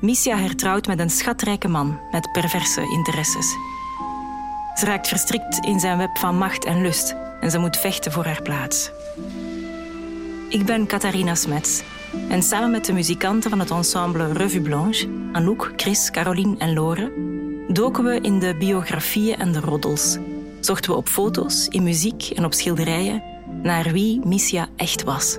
Missia hertrouwt met een schatrijke man met perverse interesses. Ze raakt verstrikt in zijn web van macht en lust en ze moet vechten voor haar plaats. Ik ben Catharina Smets en samen met de muzikanten van het ensemble Revue Blanche, Anouk, Chris, Caroline en Lore, doken we in de biografieën en de roddels. Zochten we op foto's, in muziek en op schilderijen naar wie Missia echt was.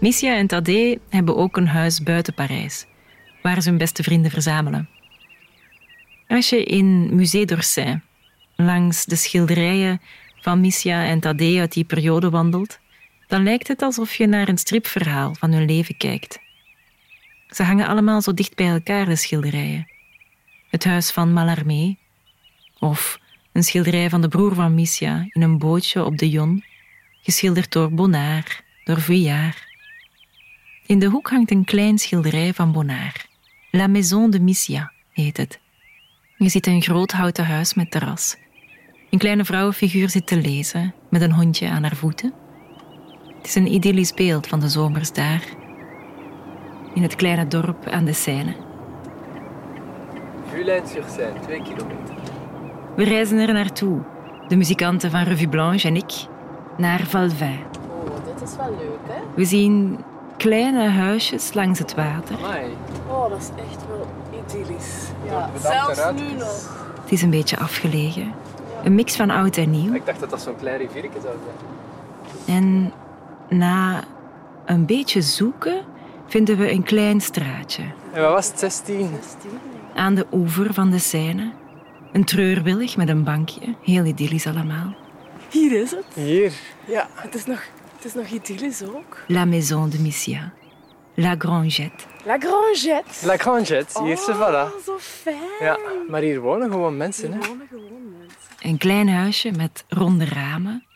Missia en Tadé hebben ook een huis buiten Parijs, waar ze hun beste vrienden verzamelen. Als je in Musée d'Orsay langs de schilderijen van Missia en Tadé uit die periode wandelt, dan lijkt het alsof je naar een stripverhaal van hun leven kijkt. Ze hangen allemaal zo dicht bij elkaar, de schilderijen. Het huis van Mallarmé, of een schilderij van de broer van Missia in een bootje op de Jon, geschilderd door Bonnard, door Vuillard. In de hoek hangt een klein schilderij van Bonnard. La Maison de Missia heet het. Je ziet een groot houten huis met terras. Een kleine vrouwenfiguur zit te lezen met een hondje aan haar voeten. Het is een idyllisch beeld van de zomers daar, in het kleine dorp aan de Seine. Villain-sur-Seine, twee kilometer. We reizen er naartoe, de muzikanten van Revue Blanche en ik, naar Valvin. Oh, dit is wel leuk, hè? We zien kleine huisjes langs het water. Amai. Oh, dat is echt wel idyllisch. Ja, zelfs nu nog. Het is een beetje afgelegen. Een mix van oud en nieuw. Ik dacht dat dat zo'n klein riviertje zou zijn. En na een beetje zoeken vinden we een klein straatje En wat was het, 16? aan de oever van de Seine. Een treurwillig met een bankje, heel idyllisch allemaal. Hier is het. Hier. Ja, het is nog, het is nog idyllisch ook. La Maison de Missia. La Grangette. La Grangette. La Grangette, hier ze, voilà. Oh, zo fijn. Ja, maar hier wonen gewoon mensen, hè. Wonen gewoon mensen. Een klein huisje met ronde ramen,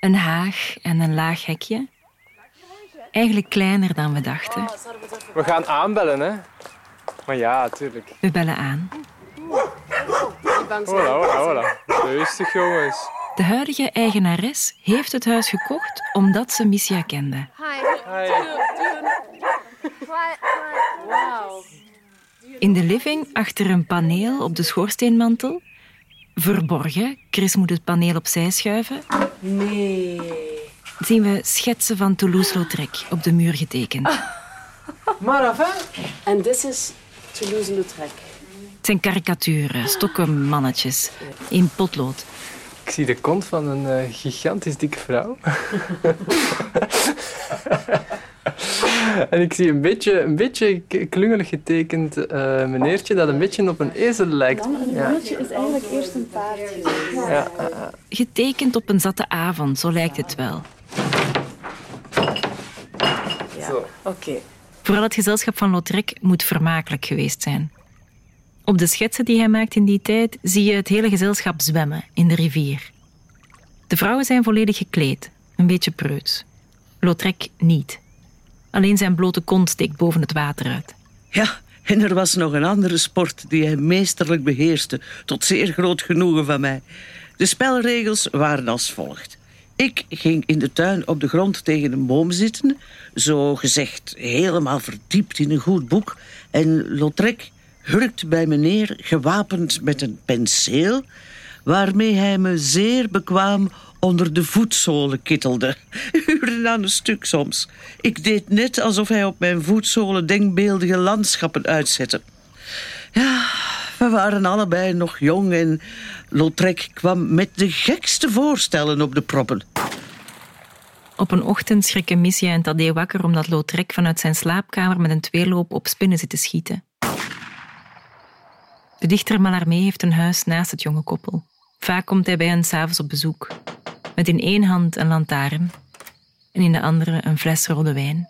een haag en een laag hekje. Eigenlijk kleiner dan we dachten. We gaan aanbellen, hè. Maar ja, tuurlijk. We bellen aan. Hola, hola, hola. Rustig, jongens. De huidige eigenares heeft het huis gekocht omdat ze Missia kende. Hi. Wauw. In de living, achter een paneel op de schoorsteenmantel, verborgen, Chris moet het paneel opzij schuiven, Nee. zien we schetsen van Toulouse-Lautrec op de muur getekend. Maar enfin. En dit is Toulouse-Lautrec. Het zijn karikaturen, stokkenmannetjes, in potlood. Ik zie de kont van een eh, gigantisch dikke vrouw. en ik zie een beetje, een beetje klungelig getekend eh, meneertje dat een beetje op een ezel lijkt. Ja, is eigenlijk eerst een paardje. ja. Getekend op een zatte avond, zo lijkt het wel. Ja. Oké. Vooral het gezelschap van Lautrec moet vermakelijk geweest zijn. Op de schetsen die hij maakt in die tijd zie je het hele gezelschap zwemmen in de rivier. De vrouwen zijn volledig gekleed, een beetje preuts. Lautrec niet. Alleen zijn blote kont steekt boven het water uit. Ja, en er was nog een andere sport die hij meesterlijk beheerste, tot zeer groot genoegen van mij. De spelregels waren als volgt. Ik ging in de tuin op de grond tegen een boom zitten, zo gezegd helemaal verdiept in een goed boek, en Lautrec hurkt bij me neer, gewapend met een penseel, waarmee hij me zeer bekwaam onder de voetzolen kittelde. Uren aan een stuk soms. Ik deed net alsof hij op mijn voetzolen denkbeeldige landschappen uitzette. Ja, we waren allebei nog jong en Lautrec kwam met de gekste voorstellen op de proppen. Op een ochtend schrikken Missia en Tadé wakker omdat Lautrec vanuit zijn slaapkamer met een tweeloop op spinnen zit te schieten. De dichter Mallarmé heeft een huis naast het jonge koppel. Vaak komt hij bij hen s'avonds op bezoek, met in één hand een lantaarn en in de andere een fles rode wijn.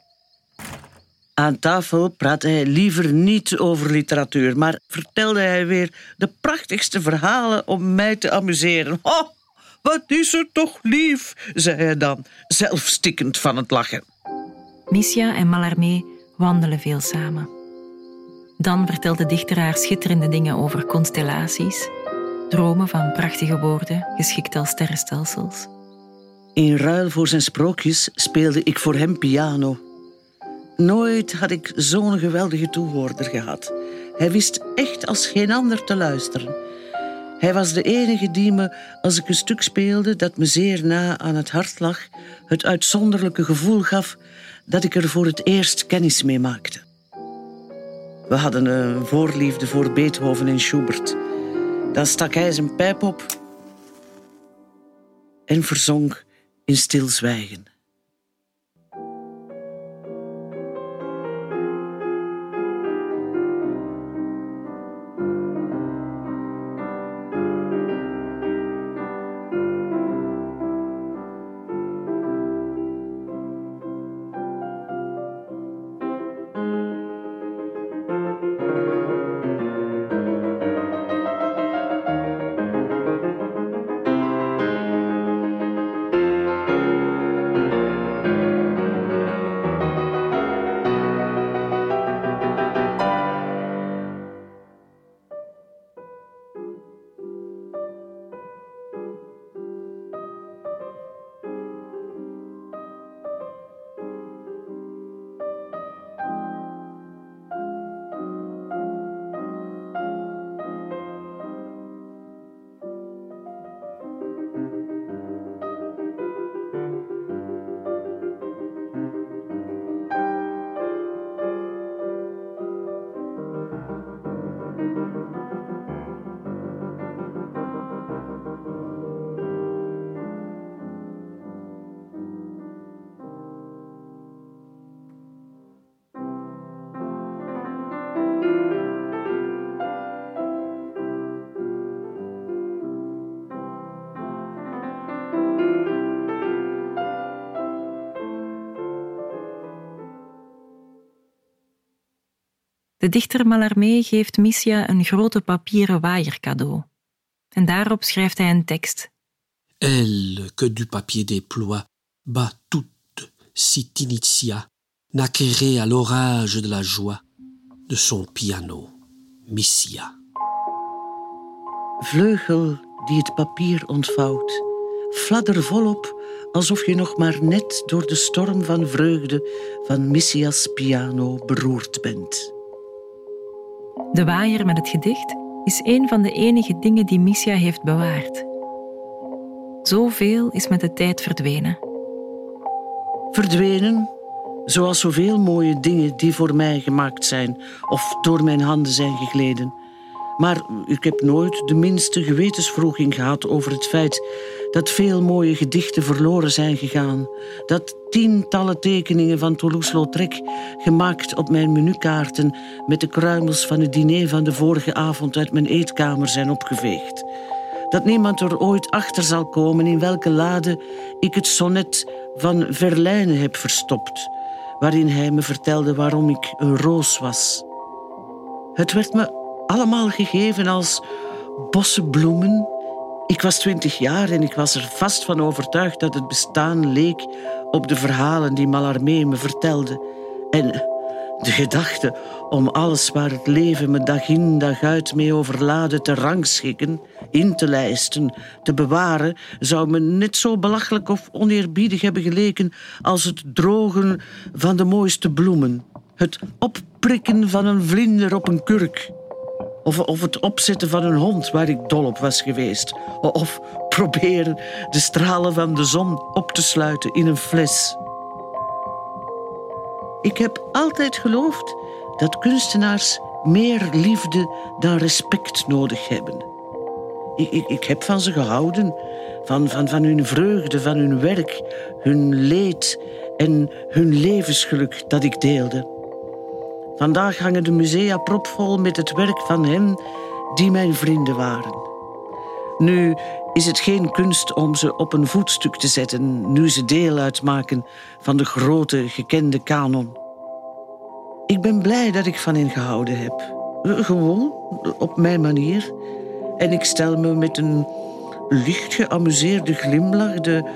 Aan tafel praatte hij liever niet over literatuur, maar vertelde hij weer de prachtigste verhalen om mij te amuseren. Oh, wat is er toch lief, zei hij dan, zelf stikkend van het lachen. Missia en Mallarmé wandelen veel samen. Dan vertelt de dichter schitterende dingen over constellaties, dromen van prachtige woorden, geschikt als sterrenstelsels. In ruil voor zijn sprookjes speelde ik voor hem piano. Nooit had ik zo'n geweldige toehoorder gehad. Hij wist echt als geen ander te luisteren. Hij was de enige die me, als ik een stuk speelde dat me zeer na aan het hart lag, het uitzonderlijke gevoel gaf dat ik er voor het eerst kennis mee maakte. We hadden een voorliefde voor Beethoven en Schubert. Dan stak hij zijn pijp op en verzonk in stilzwijgen. De dichter Mallarmé geeft Missia een grote papieren waaier cadeau. En daarop schrijft hij een tekst. Elle que du papier déploie, bat toute, si t'initia, n'acquérait à l'orage de la joie de son piano, Missia. Vleugel die het papier ontvouwt, fladder volop alsof je nog maar net door de storm van vreugde van Missias piano beroerd bent. De waaier met het gedicht is een van de enige dingen die Missia heeft bewaard. Zoveel is met de tijd verdwenen. Verdwenen, zoals zoveel mooie dingen die voor mij gemaakt zijn of door mijn handen zijn gegleden. Maar ik heb nooit de minste gewetenswroeging gehad over het feit dat veel mooie gedichten verloren zijn gegaan. Dat tientallen tekeningen van Toulouse-Lautrec, gemaakt op mijn menukaarten met de kruimels van het diner van de vorige avond uit mijn eetkamer zijn opgeveegd. Dat niemand er ooit achter zal komen in welke lade ik het sonnet van Verlijne heb verstopt, waarin hij me vertelde waarom ik een roos was. Het werd me allemaal gegeven als bossen bloemen. Ik was twintig jaar en ik was er vast van overtuigd dat het bestaan leek op de verhalen die Mallarmé me vertelde. En de gedachte om alles waar het leven me dag in dag uit mee overladen te rangschikken, in te lijsten, te bewaren, zou me net zo belachelijk of oneerbiedig hebben geleken als het drogen van de mooiste bloemen, het opprikken van een vlinder op een kurk. Of, of het opzetten van een hond waar ik dol op was geweest. Of proberen de stralen van de zon op te sluiten in een fles. Ik heb altijd geloofd dat kunstenaars meer liefde dan respect nodig hebben. Ik, ik, ik heb van ze gehouden, van, van, van hun vreugde, van hun werk, hun leed en hun levensgeluk dat ik deelde. Vandaag hangen de musea propvol met het werk van hen die mijn vrienden waren. Nu is het geen kunst om ze op een voetstuk te zetten, nu ze deel uitmaken van de grote gekende kanon. Ik ben blij dat ik van hen gehouden heb. Gewoon, op mijn manier. En ik stel me met een licht geamuseerde glimlach de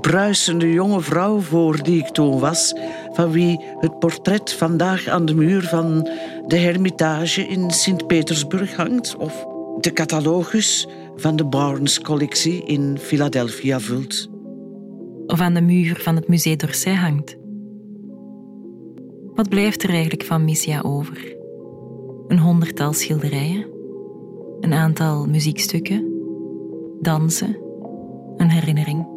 bruisende jonge vrouw voor die ik toen was, van wie het portret vandaag aan de muur van de Hermitage in Sint-Petersburg hangt, of de catalogus van de Barnes-collectie in Philadelphia vult. of aan de muur van het Musée d'Orsay hangt. Wat blijft er eigenlijk van Missia over? Een honderdtal schilderijen, een aantal muziekstukken, dansen, een herinnering.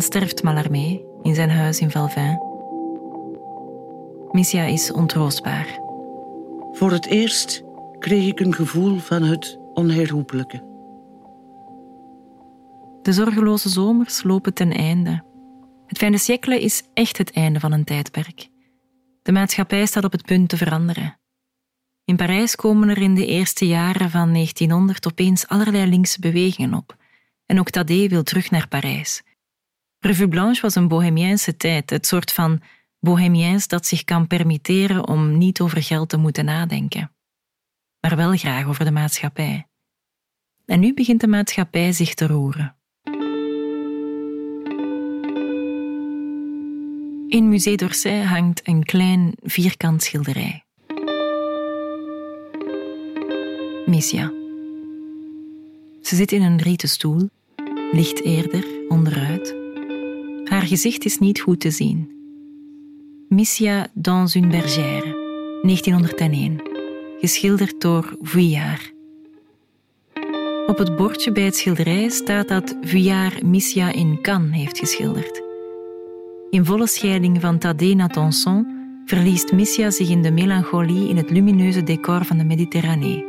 Sterft Mallarmé in zijn huis in Valvin. Missia is ontroostbaar. Voor het eerst kreeg ik een gevoel van het onherroepelijke. De zorgeloze zomers lopen ten einde. Het fijne siècle is echt het einde van een tijdperk. De maatschappij staat op het punt te veranderen. In Parijs komen er in de eerste jaren van 1900 opeens allerlei linkse bewegingen op. En ook Tadé wil terug naar Parijs. Revue Blanche was een bohemiaanse tijd, het soort van bohemiens dat zich kan permitteren om niet over geld te moeten nadenken. Maar wel graag over de maatschappij. En nu begint de maatschappij zich te roeren. In Musée d'Orsay hangt een klein vierkant schilderij. Missia. Ze zit in een rieten stoel, licht eerder onderuit. Haar gezicht is niet goed te zien. Missia dans une bergère, 1901, geschilderd door Vuillard. Op het bordje bij het schilderij staat dat Vuillard Missia in Cannes heeft geschilderd. In volle scheiding van Thaddée Natanson verliest Missia zich in de melancholie in het lumineuze decor van de Mediterranee.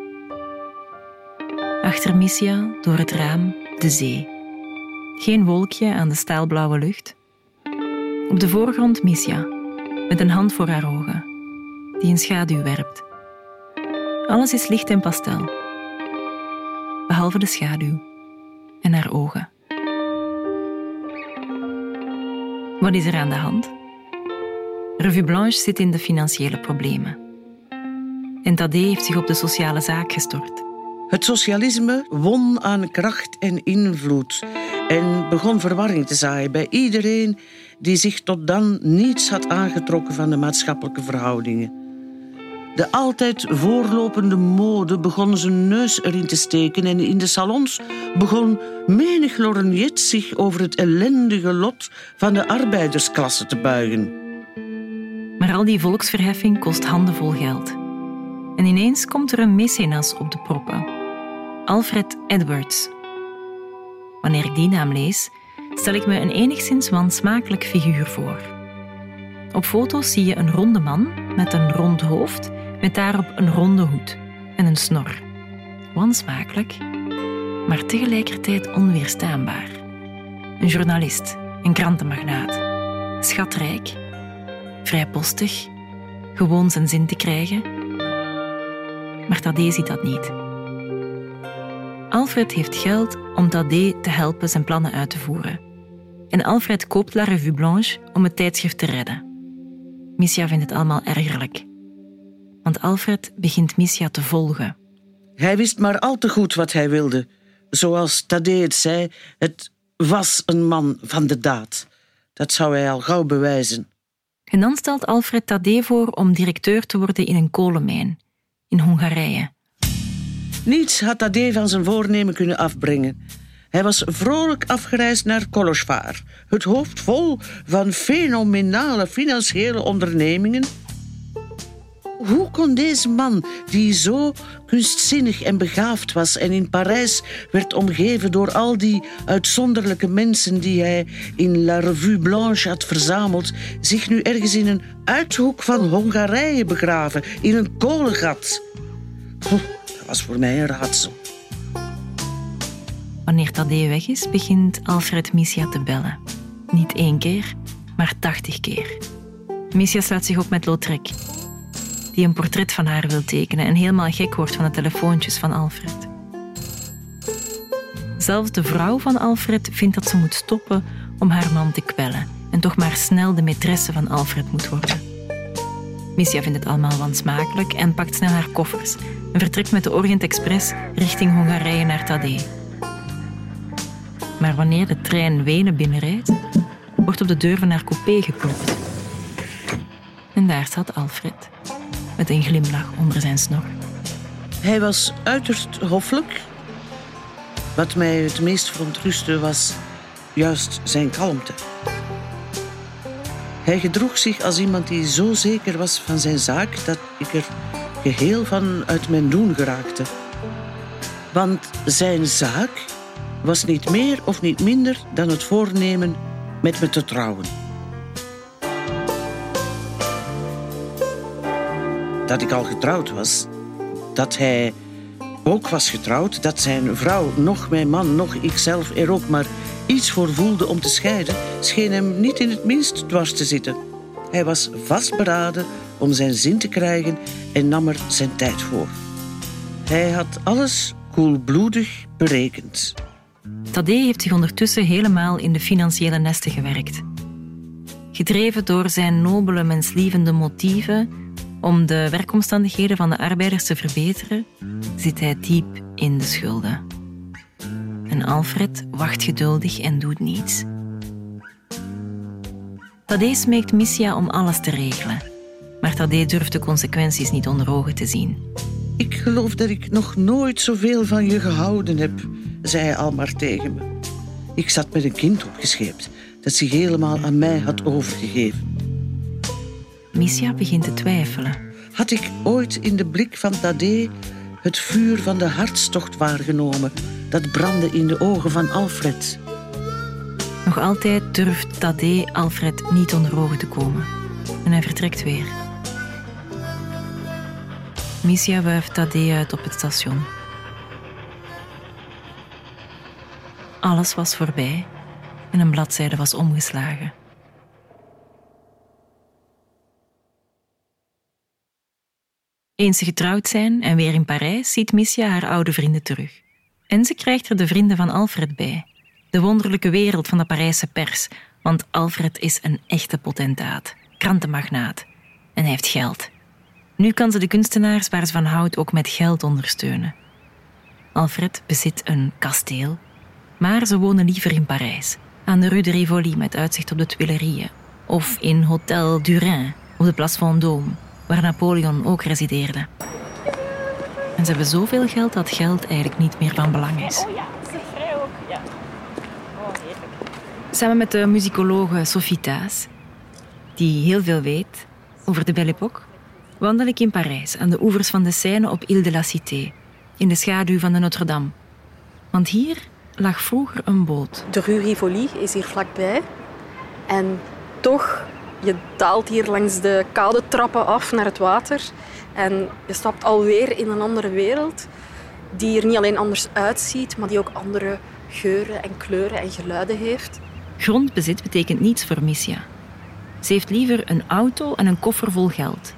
Achter Missia, door het raam, de zee. Geen wolkje aan de staalblauwe lucht. Op de voorgrond Missia, met een hand voor haar ogen, die een schaduw werpt. Alles is licht en pastel, behalve de schaduw en haar ogen. Wat is er aan de hand? Revue Blanche zit in de financiële problemen. En Tadé heeft zich op de sociale zaak gestort. Het socialisme won aan kracht en invloed en begon verwarring te zaaien bij iedereen die zich tot dan niets had aangetrokken van de maatschappelijke verhoudingen. De altijd voorlopende mode begon zijn neus erin te steken en in de salons begon menig lorgnet zich over het ellendige lot van de arbeidersklasse te buigen. Maar al die volksverheffing kost handenvol geld. En ineens komt er een mecenas op de proppen. Alfred Edwards. Wanneer ik die naam lees, stel ik me een enigszins wansmakelijk figuur voor. Op foto's zie je een ronde man met een rond hoofd met daarop een ronde hoed en een snor. Wansmakelijk, maar tegelijkertijd onweerstaanbaar. Een journalist, een krantenmagnaat, schatrijk, vrijpostig, gewoon zijn zin te krijgen. Maar Tadé ziet dat niet. Alfred heeft geld om Tadé te helpen zijn plannen uit te voeren. En Alfred koopt La Revue Blanche om het tijdschrift te redden. Missia vindt het allemaal ergerlijk want Alfred begint Missia te volgen. Hij wist maar al te goed wat hij wilde. Zoals Tadé het zei, het was een man van de daad. Dat zou hij al gauw bewijzen. En dan stelt Alfred Tadé voor om directeur te worden in een kolenmijn in Hongarije. Niets had Tadé van zijn voornemen kunnen afbrengen. Hij was vrolijk afgereisd naar Kolosvaar, het hoofd vol van fenomenale financiële ondernemingen hoe kon deze man, die zo kunstzinnig en begaafd was en in Parijs werd omgeven door al die uitzonderlijke mensen die hij in La Revue Blanche had verzameld, zich nu ergens in een uithoek van Hongarije begraven, in een kolengat? Was voor mij een raadsel. Wanneer Tadee weg is, begint Alfred Missia te bellen. Niet één keer, maar tachtig keer. Missia slaat zich op met Lautrec die een portret van haar wil tekenen en helemaal gek wordt van de telefoontjes van Alfred. Zelfs de vrouw van Alfred vindt dat ze moet stoppen om haar man te kwellen en toch maar snel de maîtresse van Alfred moet worden. Missia vindt het allemaal wansmakelijk en pakt snel haar koffers en vertrekt met de Orient Express richting Hongarije naar Tadé. Maar wanneer de trein Wenen binnenrijdt, wordt op de deur van haar coupé geklopt. En daar staat Alfred met een glimlach onder zijn snor. Hij was uiterst hoffelijk, Wat mij het meest verontrustte was juist zijn kalmte. Hij gedroeg zich als iemand die zo zeker was van zijn zaak dat ik er geheel van uit mijn doen geraakte. Want zijn zaak was niet meer of niet minder dan het voornemen met me te trouwen. Dat ik al getrouwd was, dat hij ook was getrouwd, dat zijn vrouw, nog mijn man, nog ikzelf er ook maar iets voor voelde om te scheiden, scheen hem niet in het minst dwars te zitten. Hij was vastberaden om zijn zin te krijgen en nam er zijn tijd voor. Hij had alles koelbloedig berekend. Tadé heeft zich ondertussen helemaal in de financiële nesten gewerkt. Gedreven door zijn nobele menslievende motieven om de werkomstandigheden van de arbeiders te verbeteren, zit hij diep in de schulden. En Alfred wacht geduldig en doet niets. Tadé smeekt Missia om alles te regelen, maar Tadé durft de consequenties niet onder ogen te zien. Ik geloof dat ik nog nooit zoveel van je gehouden heb, zei hij al maar tegen me. Ik zat met een kind opgescheept dat zich helemaal aan mij had overgegeven. Missia begint te twijfelen. Had ik ooit in de blik van Tadé het vuur van de hartstocht waargenomen dat brandde in de ogen van Alfred? Nog altijd durft Tadé Alfred niet onder ogen te komen. En hij vertrekt weer. Missia wuift Tadé uit op het station. Alles was voorbij en een bladzijde was omgeslagen. Eens ze getrouwd zijn en weer in Parijs, ziet Missia haar oude vrienden terug. En ze krijgt er de vrienden van Alfred bij. De wonderlijke wereld van de Parijse pers, want Alfred is een echte potentaat, krantenmagnaat. En hij heeft geld. Nu kan ze de kunstenaars waar ze van houdt ook met geld ondersteunen. Alfred bezit een kasteel, maar ze wonen liever in Parijs, aan de Rue de Rivoli met uitzicht op de Tuileries, of in Hotel Durin op de Place Vendôme, waar Napoleon ook resideerde. En ze hebben zoveel geld dat geld eigenlijk niet meer van belang is. Samen met de muzikologe Sophie Thijs, die heel veel weet over de Belle Époque, wandel ik in Parijs aan de oevers van de Seine op Ile de la Cité, in de schaduw van de Notre-Dame. Want hier lag vroeger een boot. De Rue Rivoli is hier vlakbij. En toch, je daalt hier langs de koude trappen af naar het water. En je stapt alweer in een andere wereld. Die er niet alleen anders uitziet, maar die ook andere geuren en kleuren en geluiden heeft. Grondbezit betekent niets voor Missia. Ze heeft liever een auto en een koffer vol geld.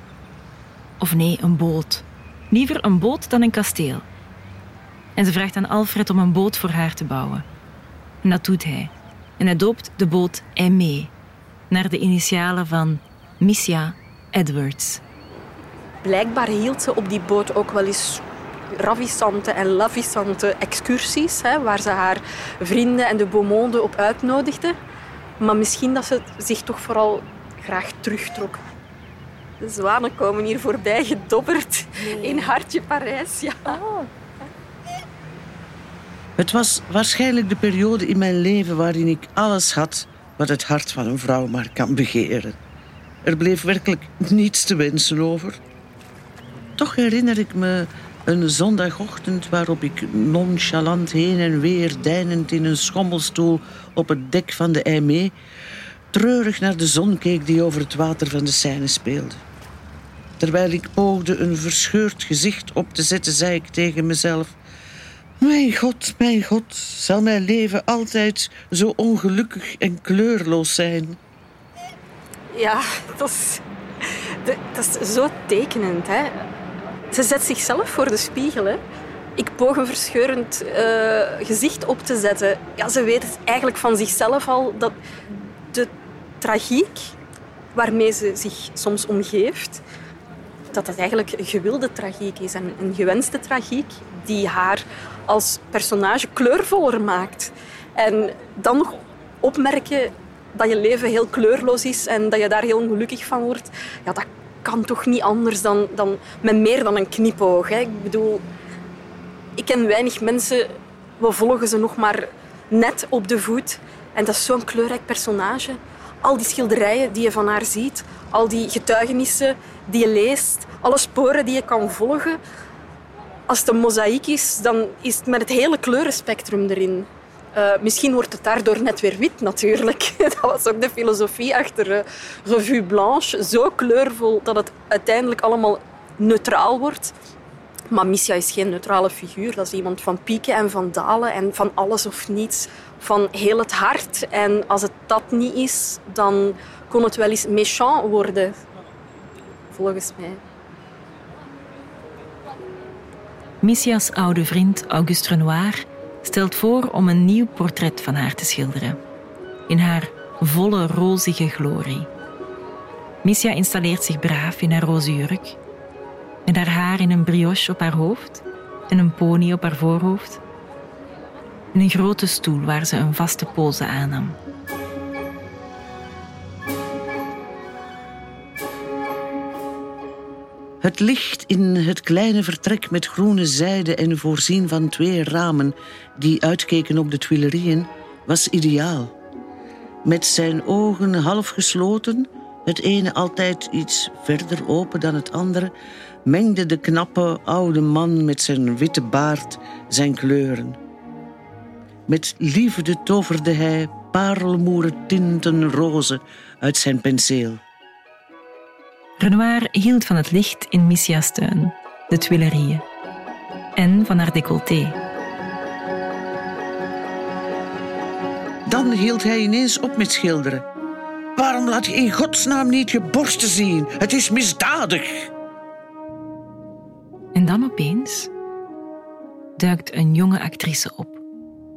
Of nee, een boot. Liever een boot dan een kasteel. En ze vraagt aan Alfred om een boot voor haar te bouwen. En dat doet hij. En hij doopt de boot Aimé, naar de initialen van Missia Edwards. Blijkbaar hield ze op die boot ook wel eens ravissante en lavissante excursies, hè, waar ze haar vrienden en de beaumonde op uitnodigde. Maar misschien dat ze zich toch vooral graag terugtrok. De zwanen komen hier voorbij gedobberd in hartje Parijs. Ja. Het was waarschijnlijk de periode in mijn leven waarin ik alles had wat het hart van een vrouw maar kan begeren. Er bleef werkelijk niets te wensen over. Toch herinner ik me een zondagochtend waarop ik nonchalant heen en weer deinend in een schommelstoel op het dek van de Aimé treurig naar de zon keek die over het water van de Seine speelde. Terwijl ik poogde een verscheurd gezicht op te zetten, zei ik tegen mezelf: Mijn God, mijn God, zal mijn leven altijd zo ongelukkig en kleurloos zijn? Ja, dat is, dat is zo tekenend. Hè? Ze zet zichzelf voor de spiegel. Hè? Ik poog een verscheurend uh, gezicht op te zetten. Ja, ze weet het eigenlijk van zichzelf al dat de tragiek waarmee ze zich soms omgeeft, dat dat eigenlijk een gewilde tragiek is en een gewenste tragiek die haar als personage kleurvoller maakt. En dan nog opmerken dat je leven heel kleurloos is en dat je daar heel ongelukkig van wordt, ja, dat kan toch niet anders dan, dan met meer dan een knipoog. Hè? Ik bedoel, ik ken weinig mensen We volgen ze nog maar net op de voet. En dat is zo'n kleurrijk personage. Al die schilderijen die je van haar ziet, al die getuigenissen die je leest, alle sporen die je kan volgen. Als het een mozaïek is, dan is het met het hele kleurenspectrum erin. Uh, misschien wordt het daardoor net weer wit, natuurlijk. Dat was ook de filosofie achter uh, Revue Blanche. Zo kleurvol dat het uiteindelijk allemaal neutraal wordt. Maar Missia is geen neutrale figuur. Dat is iemand van pieken en van dalen en van alles of niets. Van heel het hart. En als het dat niet is, dan kon het wel eens méchant worden. Volgens mij. Missia's oude vriend Auguste Renoir stelt voor om een nieuw portret van haar te schilderen. In haar volle rozige glorie. Missia installeert zich braaf in haar roze jurk, met haar haar in een brioche op haar hoofd en een pony op haar voorhoofd. In een grote stoel waar ze een vaste pose aannam. Het licht in het kleine vertrek met groene zijde en voorzien van twee ramen die uitkeken op de Tuilerieën was ideaal. Met zijn ogen half gesloten, het ene altijd iets verder open dan het andere, mengde de knappe oude man met zijn witte baard zijn kleuren. Met liefde toverde hij parelmoeren tinten roze uit zijn penseel. Renoir hield van het licht in Missia's tuin, de Tuilerieën, en van haar décolleté. Dan hield hij ineens op met schilderen. Waarom laat je in godsnaam niet je borsten zien? Het is misdadig. En dan opeens duikt een jonge actrice op.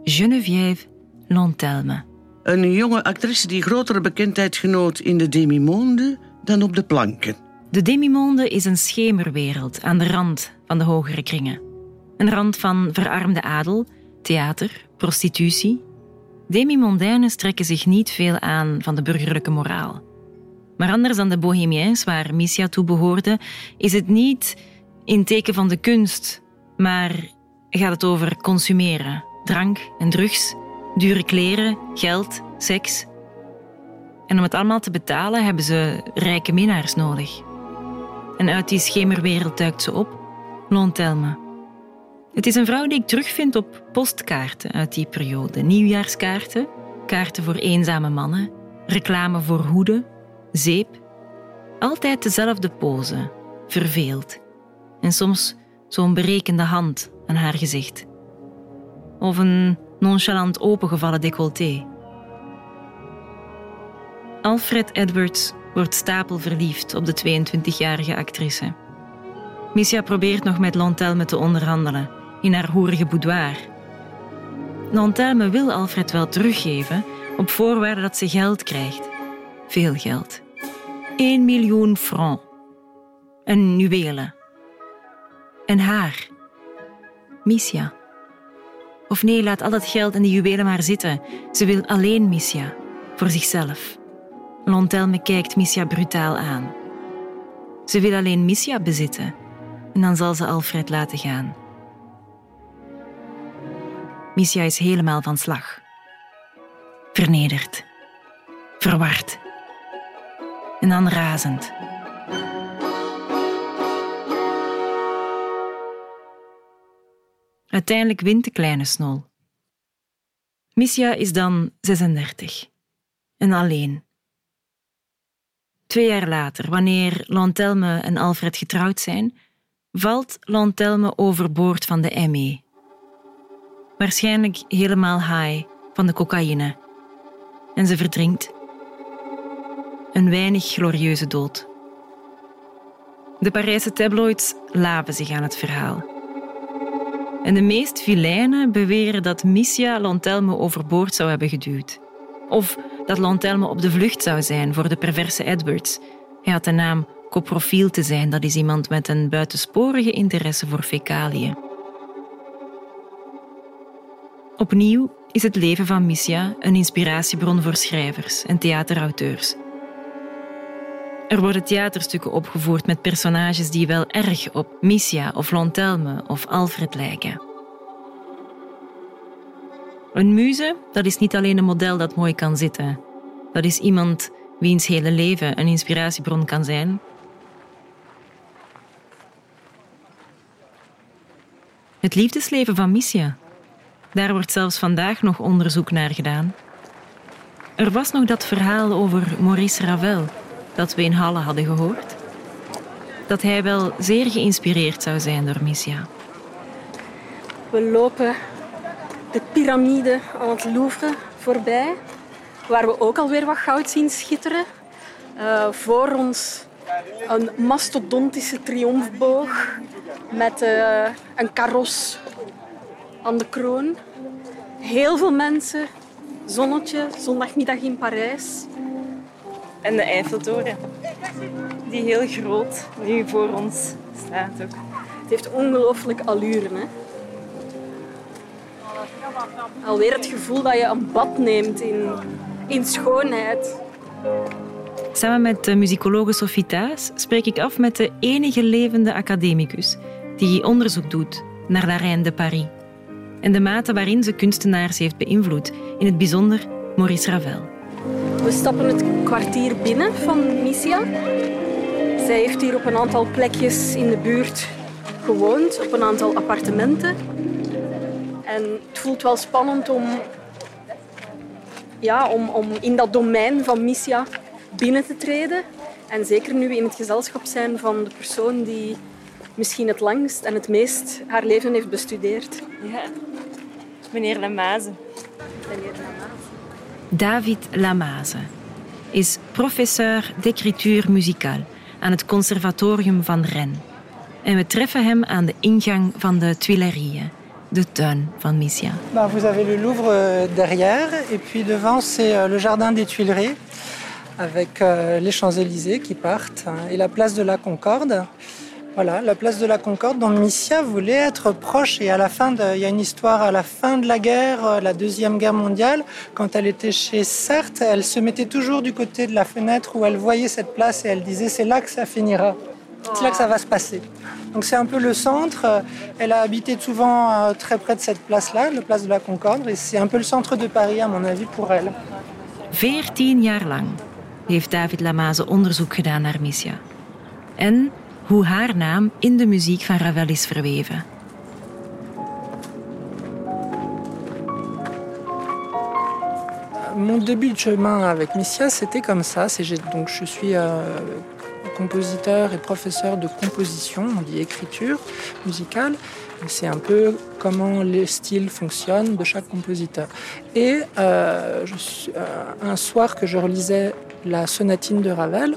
Geneviève Lantelme. Een jonge actrice die grotere bekendheid genoot in de demimonde dan op de planken. De demimonde is een schemerwereld aan de rand van de hogere kringen. Een rand van verarmde adel, theater, prostitutie. Demimondainen strekken zich niet veel aan van de burgerlijke moraal. Maar anders dan de bohemiens waar Missia toe behoorde, is het niet in teken van de kunst, maar gaat het over consumeren, drank en drugs, dure kleren, geld, seks. En om het allemaal te betalen hebben ze rijke minnaars nodig. En uit die schemerwereld duikt ze op, Lontelme. Het is een vrouw die ik terugvind op postkaarten uit die periode. Nieuwjaarskaarten, kaarten voor eenzame mannen, reclame voor hoeden, zeep. Altijd dezelfde pose, verveeld. En soms zo'n berekende hand aan haar gezicht. Of een nonchalant opengevallen décolleté. Alfred Edwards wordt stapelverliefd op de 22-jarige actrice. Missia probeert nog met Lantelme te onderhandelen in haar hoerige boudoir. Lantelme wil Alfred wel teruggeven op voorwaarde dat ze geld krijgt. Veel geld. 1 miljoen francs. En juwelen. En haar. Missia. Of nee, laat al dat geld en die juwelen maar zitten. Ze wil alleen Missia. Voor zichzelf. Lontelme kijkt Missia brutaal aan. Ze wil alleen Missia bezitten en dan zal ze Alfred laten gaan. Missia is helemaal van slag. Vernederd. Verward. En dan razend. Uiteindelijk wint de kleine snol. Missia is dan 36 en alleen. Twee jaar later, wanneer Lantelme en Alfred getrouwd zijn, valt Lantelme overboord van de ME. Waarschijnlijk helemaal high van de cocaïne. En ze verdrinkt. Een weinig glorieuze dood. De Parijse tabloids laven zich aan het verhaal. En de meest vilijnen beweren dat Missia Lantelme overboord zou hebben geduwd. Of dat Lantelme op de vlucht zou zijn voor de perverse Edwards. Hij had de naam coprofiel te zijn, dat is iemand met een buitensporige interesse voor fecaliën. Opnieuw is het leven van Missia een inspiratiebron voor schrijvers en theaterauteurs. Er worden theaterstukken opgevoerd met personages die wel erg op Missia of Lantelme of Alfred lijken. Een muze, dat is niet alleen een model dat mooi kan zitten. Dat is iemand wiens hele leven een inspiratiebron kan zijn. Het liefdesleven van Missia. Daar wordt zelfs vandaag nog onderzoek naar gedaan. Er was nog dat verhaal over Maurice Ravel, dat we in Halle hadden gehoord. Dat hij wel zeer geïnspireerd zou zijn door Missia. We lopen de piramide aan het Louvre voorbij, waar we ook alweer wat goud zien schitteren. Uh, voor ons een mastodontische triomfboog met uh, een karos aan de kroon. Heel veel mensen, zonnetje, zondagmiddag in Parijs. En de Eiffeltoren, die heel groot nu voor ons staat ook. Het heeft ongelooflijk allure. Hè? Alweer het gevoel dat je een bad neemt in, in schoonheid. Samen met de muzikologe Sophie spreek ik af met de enige levende academicus die onderzoek doet naar La Reine de Paris en de mate waarin ze kunstenaars heeft beïnvloed, in het bijzonder Maurice Ravel. We stappen het kwartier binnen van Missia. Zij heeft hier op een aantal plekjes in de buurt gewoond, op een aantal appartementen. En het voelt wel spannend om, ja, om, om in dat domein van Missia binnen te treden. En zeker nu we in het gezelschap zijn van de persoon die misschien het langst en het meest haar leven heeft bestudeerd. Ja, meneer Lamaze. Meneer Lamaze. David Lamaze is professeur d'écriture musicale aan het Conservatorium van Rennes. En we treffen hem aan de ingang van de Tuileries, de tuin van Missia. Bah, vous avez le Louvre euh, derrière et puis devant c'est euh, le jardin des Tuileries avec euh, les Champs-Élysées qui partent et la place de la Concorde. Voilà, la place de la Concorde dont Missia voulait être proche. Et à la fin, de, il y a une histoire à la fin de la guerre, la deuxième guerre mondiale, quand elle était chez Sartre, elle se mettait toujours du côté de la fenêtre où elle voyait cette place et elle disait c'est là que ça finira, c'est là que ça va se passer. Donc c'est un peu le centre. Elle a habité souvent euh, très près de cette place-là, la place de la Concorde, et c'est un peu le centre de Paris à mon avis pour elle. 14 jaar lang heeft David Lamaze onderzoek gedaan naar Missia. En hoe haar naam in de muziek van Ravel is verweven. Mon début de chemin avec Missia, c'était comme ça. Donc, je suis euh, compositeur et professeur de composition, on dit écriture musicale. C'est un peu comment les styles fonctionnent de chaque compositeur. Et euh, euh, un soir que je relisais la sonatine de Ravel,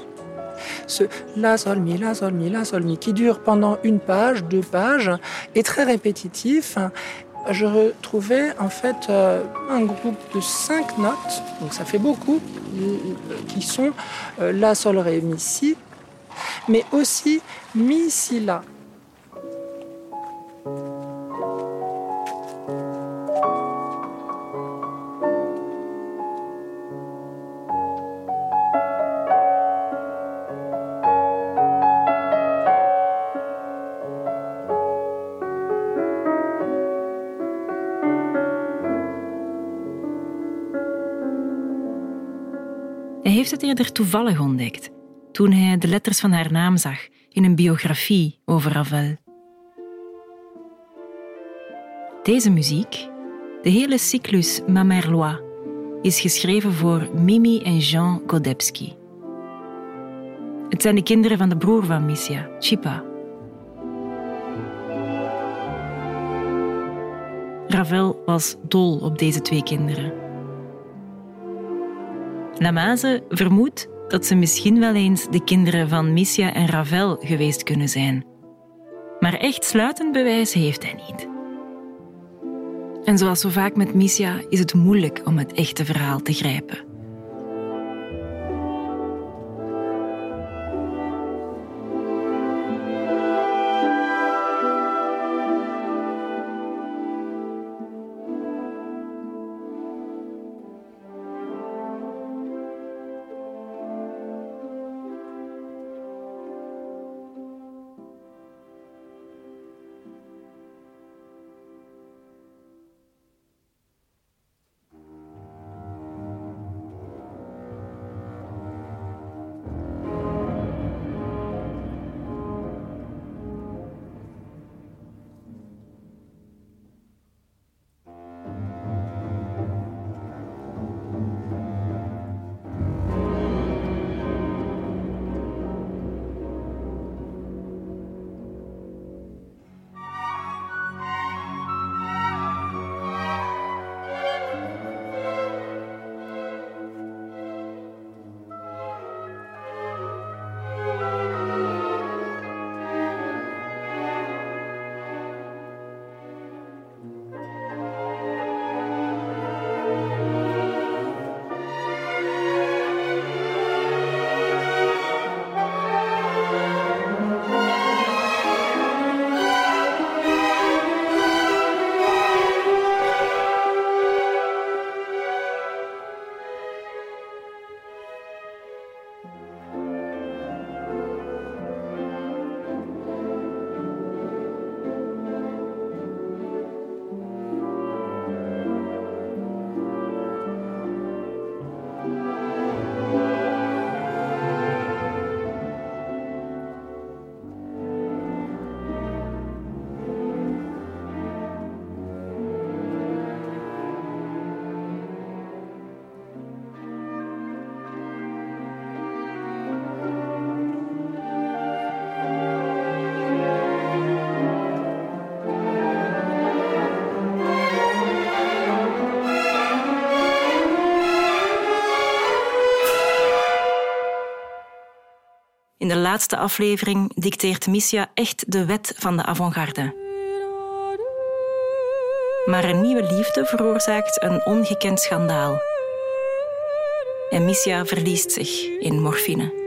ce La Sol Mi, La Sol Mi, La Sol Mi, qui dure pendant une page, deux pages, est très répétitif. Je retrouvais en fait euh, un groupe de cinq notes, donc ça fait beaucoup, qui sont La, Sol, Ré, Mi, Si, mais aussi Mi, Si, La. Hij heeft het eerder toevallig ontdekt, toen hij de letters van haar naam zag in een biografie over Ravel. Deze muziek, de hele cyclus Ma Merlois, is geschreven voor Mimi en Jean Godebski. Het zijn de kinderen van de broer van Missia, Chipa. Ravel was dol op deze twee kinderen. Lamaze vermoedt dat ze misschien wel eens de kinderen van Missia en Ravel geweest kunnen zijn. Maar echt sluitend bewijs heeft hij niet. En zoals zo vaak met Missia is het moeilijk om het echte verhaal te grijpen. In de laatste aflevering dicteert Missia echt de wet van de avant-garde. Maar een nieuwe liefde veroorzaakt een ongekend schandaal. En Missia verliest zich in morfine.